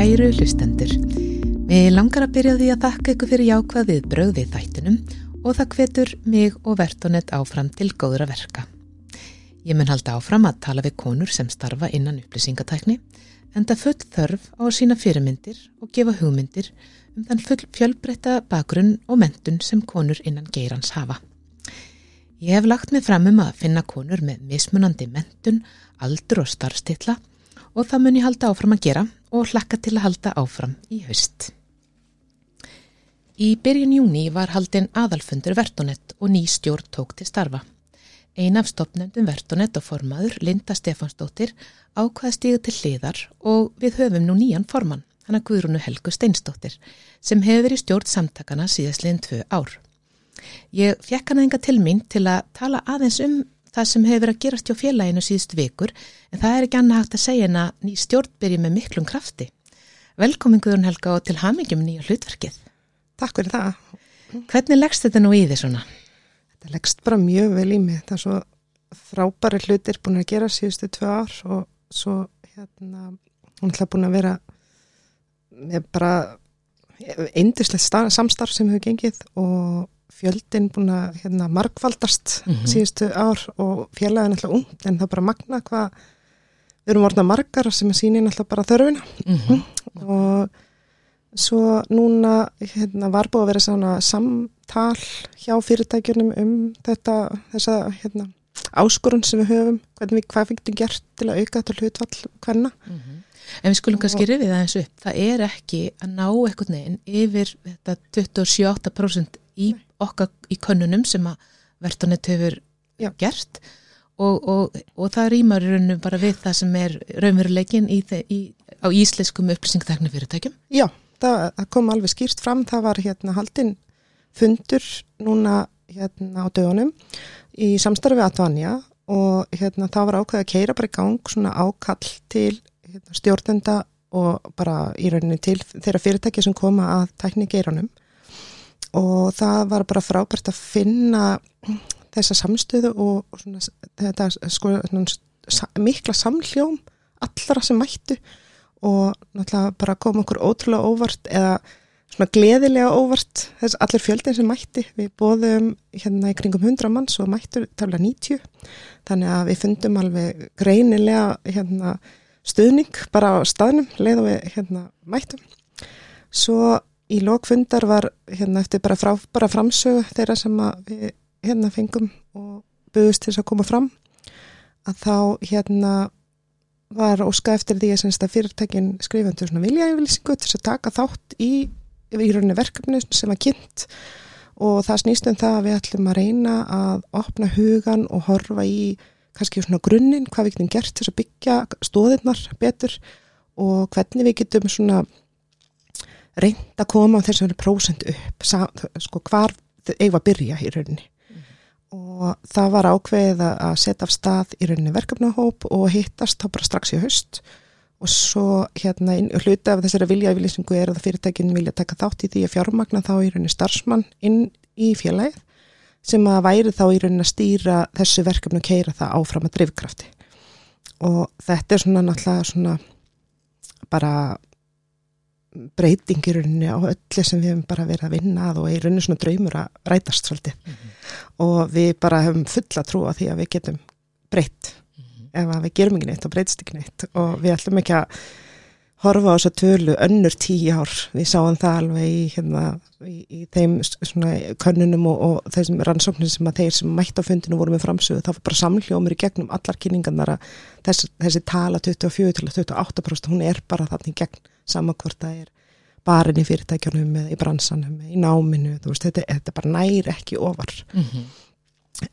Kæru hlustendur, við langar að byrja því að þakka ykkur fyrir jákvæðið bröðið þættinum og það hvetur mig og Vertonet áfram til góðra verka. Ég mun halda áfram að tala við konur sem starfa innan upplýsingatækni en það full þörf á að sína fyrirmyndir og gefa hugmyndir um þann full fjölbreytta bakgrunn og mentun sem konur innan geirans hafa. Ég hef lagt mig fram um að finna konur með mismunandi mentun, aldur og starfstilla og það mun ég halda áfram að gera og hlakka til að halda áfram í haust. Í byrjun júni var haldinn aðalfundur Vertonet og ný stjórn tók til starfa. Ein af stopnendum Vertonet og formaður Linda Stefansdóttir ákvaði stíðu til hliðar og við höfum nú nýjan formann, hana Guðrúnu Helgu Steinsdóttir, sem hefur verið stjórn samtakana síðastliðin tvö ár. Ég fekk hana enga til mín til að tala aðeins um það sem hefur verið að gerast hjá félaginu síðust vikur en það er ekki annað hægt að segja en að ný stjórn byrji með miklum krafti. Velkomin Guðrún Helga og til hamingjum nýja hlutverkið. Takk fyrir það. Hvernig leggst þetta nú í því svona? Þetta leggst bara mjög vel í mig. Það er svo frábæri hlutir búin að gera síðustu tvö ár og svo hérna, hún ætla búin að vera með bara eindislegt samstarf sem hefur gengið og fjöldin búin að hérna, markvaldast mm -hmm. síðustu ár og félagin alltaf ung en það er bara magna hvað við erum orðna margar sem er sínin alltaf bara þörfina mm -hmm. og svo núna hérna, var búið að vera svona samtal hjá fyrirtækjunum um þetta þessa hérna, áskorun sem við höfum hvernig við hvað fengtum gert til að auka þetta hlutvall hverna mm -hmm. En við skulum kannski rifið það eins upp, það er ekki að ná eitthvað neginn yfir þetta 27-8% í okkar í könnunum sem að Vertonet hefur Já. gert og, og, og það rýmar í rauninu bara við það sem er raunveruleikin í, í, á íslenskum upplýsingtækni fyrirtækjum. Já, það, það kom alveg skýrst fram, það var hérna haldinn fundur núna hérna á dögunum í samstarfi Atvanja og hérna það var ákveð að keira bara í gang svona ákall til hérna, stjórnenda og bara í rauninu til þeirra fyrirtæki sem koma að tækni geiranum og það var bara frábært að finna þessa samstöðu og, svona, þetta sko mikla samhljóm allra sem mættu og náttúrulega bara kom okkur ótrúlega óvart eða svona gleðilega óvart þess allir fjöldin sem mætti. Við bóðum hérna í kringum 100 manns og mættur tala 90 þannig að við fundum alveg greinilega hérna stuðning bara á staðnum leið og við hérna mættum. Svo í lokfundar var hérna eftir bara frábara framsögu þeirra sem við hérna fengum og buðust til þess að koma fram að þá hérna var óska eftir því að fyrirtækin skrifandur svona viljæfylsingu til að taka þátt í í rauninni verkefni sem var kynnt. Og það snýstum það að við ætlum að reyna að opna hugan og horfa í kannski svona grunninn, hvað við getum gert til að byggja stóðirnar betur og hvernig við getum svona reynd að koma á þessu prósent upp. Sko hvar eigum að byrja í rauninni. Mm. og það var ákveðið að setja af stað í rauninni verkefnahóp og hittast þá bara strax í höst og svo hérna hluti af þessari viljavílýsingu er að fyrirtækinn vilja taka þátt í því að fjármagna þá í rauninni starfsmann inn í félagið sem að væri þá í rauninni að stýra þessu verkefnu og keira það áfram að drivkrafti og þetta er svona náttúrulega svona bara breytingirunni á öllu sem við hefum bara verið að vinna að og er rauninu svona draumur að rætast svolítið mm -hmm. og við bara hefum fulla trú á því að við getum breytt mm -hmm. ef að við gerum ekki neitt og breytst ekki neitt og við ætlum ekki að horfa á þess að tölu önnur tíu ár. Við sáum það alveg í, hérna, í, í þeim svona könnunum og, og þessum rannsóknum sem að þeir sem mætt á fundinu voru með framsögu. Það var bara samljómur í gegnum allar kynningarnar að þess, þessi tala 24 til 28% hún er bara þannig gegn. Samankvort að er barinn í fyrirtækjunum eða í bransanum eða í náminu, veist, þetta, þetta bara næri ekki ofar. Mm -hmm.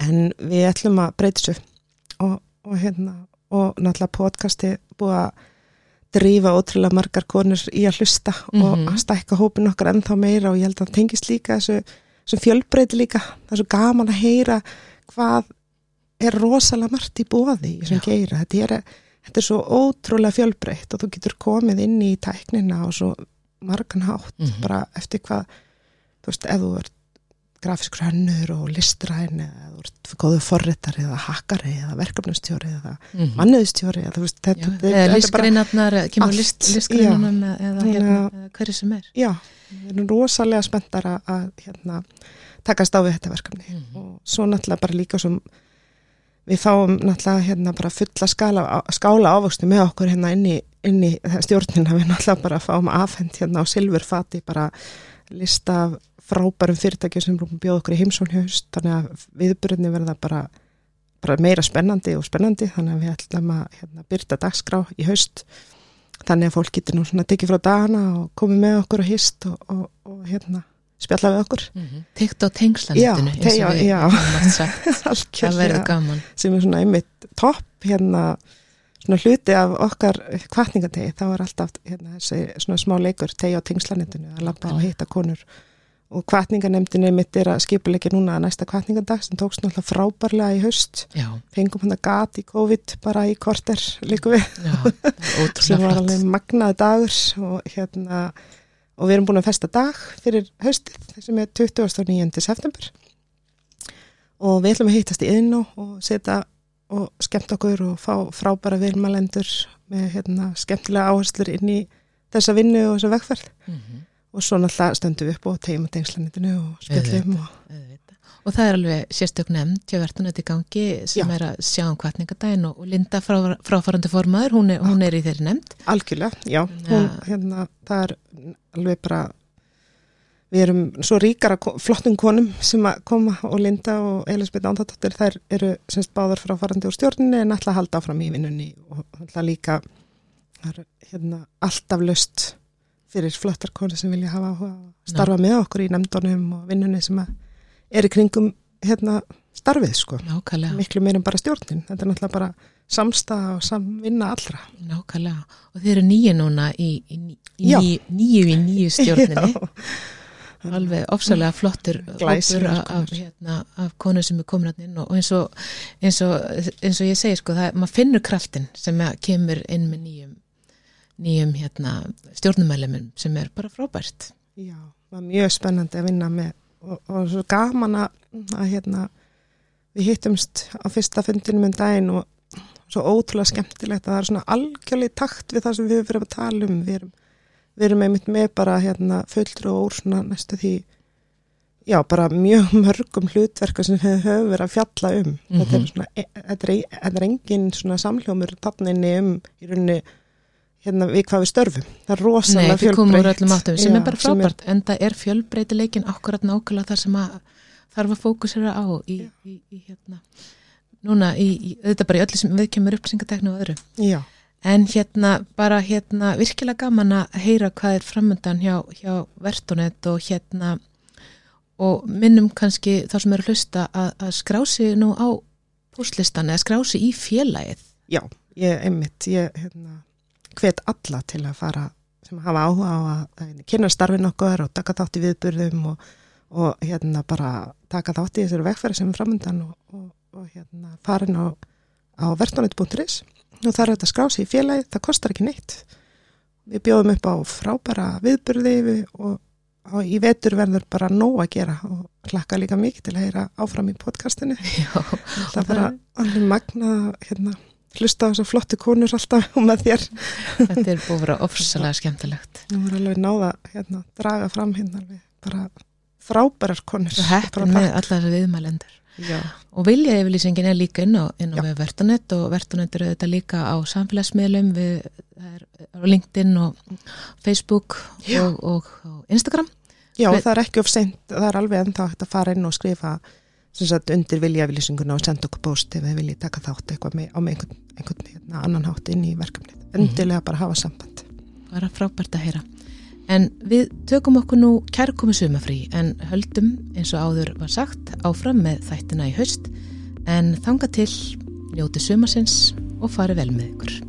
en við ætlum að breyta þessu. Og, og hérna og náttúrulega podcasti búið að drífa ótrúlega margar konur í að hlusta mm -hmm. og mhm. að stækka hópin okkar ennþá meira og ég held að það tengist líka þessu, þessu fjölbreyti líka, það er svo gaman að heyra hvað er rosalega margt í bóði í þessum geira, þetta er þetta er svo ótrúlega fjölbreytt og þú getur komið inn í tæknina og svo margan hátt mm -hmm. bara eftir hvað þú veist, ef þú ert grafísk hönnur og listræn eða góðu forritar eða hakkari eða verkefnustjóri eða Mhm. manniðustjóri eða veist, þetta, Já, eða listgreinarnar, kemur list, listgreinunum eða, eða, Þannig hérna, eða hverju sem er. já, við erum rosalega spenntar að, að hérna, takast á við þetta verkefni Mhm. og svo náttúrulega bara líka sem við fáum náttúrulega hérna bara fulla skala, skála ávöxtu með okkur hérna inn í, inn í stjórnina við náttúrulega bara fáum afhend hérna á silfurfati bara lista af frábærum fyrirtækjum sem bjóð okkur í heimsón haust þannig að viðbyrðinni verða bara, bara meira spennandi og spennandi þannig að við ætlum að hérna, byrta dagskrá í haust þannig að fólk getur nú svona tekið frá dagana og komið með okkur á hist og, og, og hérna spjalla við okkur Tekt á tengslanetinu, Já, og já. sagt. Það verður gaman. sem er svona einmitt topp hérna svona hluti af okkar kvartningategi þá er alltaf hérna, þessi svona smá leikur tegi á tengslanetinu að labba og hitta konur. Og kvartninganemdini mitt er að skipuleiki núna næsta kvartningadag sem tókst náttúrulega frábærlega í haust. Já, fengum hann að gat í COVID bara í korter líku við. Sem var alveg magnaði dagur og hérna og við erum búin að festa dag fyrir haustið sem er 29. september. Og við ætlum að hittast í yðnú og setja og skemmt okkur og fá frábæra vilmalendur með hérna, skemmtilega áherslur inn í þessa vinnu og þessa vegferð Mhm, og svo náttúrulega stöndum við upp og tegjum að tengslanitinu og spjöllum og. Og það er alveg sérstök nefnd hjá verðunat í gangi sem Já. er að sjá um kvartningadaginn og Linda frá, fráfarandi formaður, hún er, hún er í þeirri nefnd. algjörlega, Já. hún, hérna, það er alveg bara við erum svo ríkara flottum konum sem að koma og Linda og Elisabeth Ánþáttur þær eru semst báðar frá farandi úr stjórninni en að halda áfram í vinnunni og ætla líka er hérna alltaf löst fyrir flottar konur sem vilja hafa að starfa með okkur í nefndunum og vinnunni sem er í kringum hérna starfið sko Nákvæmlega, miklu meir en bara stjórnin þetta er náttúrulega bara samstaða og samvinna allra nákvæmlega. Og þeir eru nýju núna í nýju í nýju stjórninni. Já. Alveg ofsalega flottur hópur af, hérna, af konur sem er komin inn og eins og, eins og, eins og ég segi sko, það, maður finnur kraftin sem kemur inn með nýjum nýjum hérna, stjórnumælimum sem er bara frábært. Já, það var mjög spennandi að vinna með og, og svo gaman að, að hérna, við hittumst á fyrsta fundinum um daginn og svo ótrúlega skemmtilegt að það er svona algjörlega takt við það sem við höfum verið að tala um. Við erum, við erum einmitt með bara hérna, fulltrú og úr svona næstu því já, bara mjög mörgum hlutverka sem við höfum verið að fjalla um. Þetta, er Mhm. svona, e- þetta, er, þetta er engin svona samhljómur tanninni um í rauninni hérna við hvað við störfum. Það er Nei, rosalega úr fjölbreytt. áttum sem Já, er bara frábært en það er fjölbreytileikin akkurat nákvæmlega það sem að þarf að fókusera á í, í, í hérna núna í, auðvitað bara í öllu sem við kemur upplýsingateknu og öðru. Já, En hérna, bara hérna, virkilega gaman að heyra hvað er framöndan hjá, hjá Vertonet og hérna, og minnum kannski þá sem eru hlusta að, að skrási nú á púslistan eða skrási í félagið. já, ég einmitt, ég hérna, hvet alla til að fara sem hafa áhuga á að, að kynna starfin okkur og taka þátt í viðburðum og, og hérna bara taka þátt í þessari vegferði sem er framöndan og, og, og hérna farin á, á vertonet.is og það er þetta skrási í félagið, það kostar ekki neitt. Við bjóðum upp á frábæra viðburði við, og og í vetur verður bara nóg að gera og hlakka líka mikið til að heyra áfram í podcastinu. Já, Það er bara alveg magna hérna, hlusta á þessar flottu konur alltaf og með þér. þetta er búið að vera ofsalega skemmtilegt. Nú er alveg náða hérna, draga fram hérna bara frábærar konur. Svo heppin með alla þessar viðmælendur. Já, Og vilja yfirlýsingin er líka inn á, inn á Vertonet og Vertonet eru þetta líka á samfélagsmiðlum við það er LinkedIn og Facebook og, og, og Instagram. já Við- það er ekki of seint, það er alveg ennþá hægt að fara inn og skrifa sagt, undir viljafylýsinguna og senda okkur bóst ef við viljið taka þátt eitthvað með, á með einhvern, einhvern hérna, annan hátt inn í verkefnið. Endilega bara hafa samband. bara frábært að heyra. En við tökum okkur nú kærkomi sumafrí en höldum eins og áður var sagt áfram með þættina í haust en þanga til njóti sumasins og fari vel með ykkur.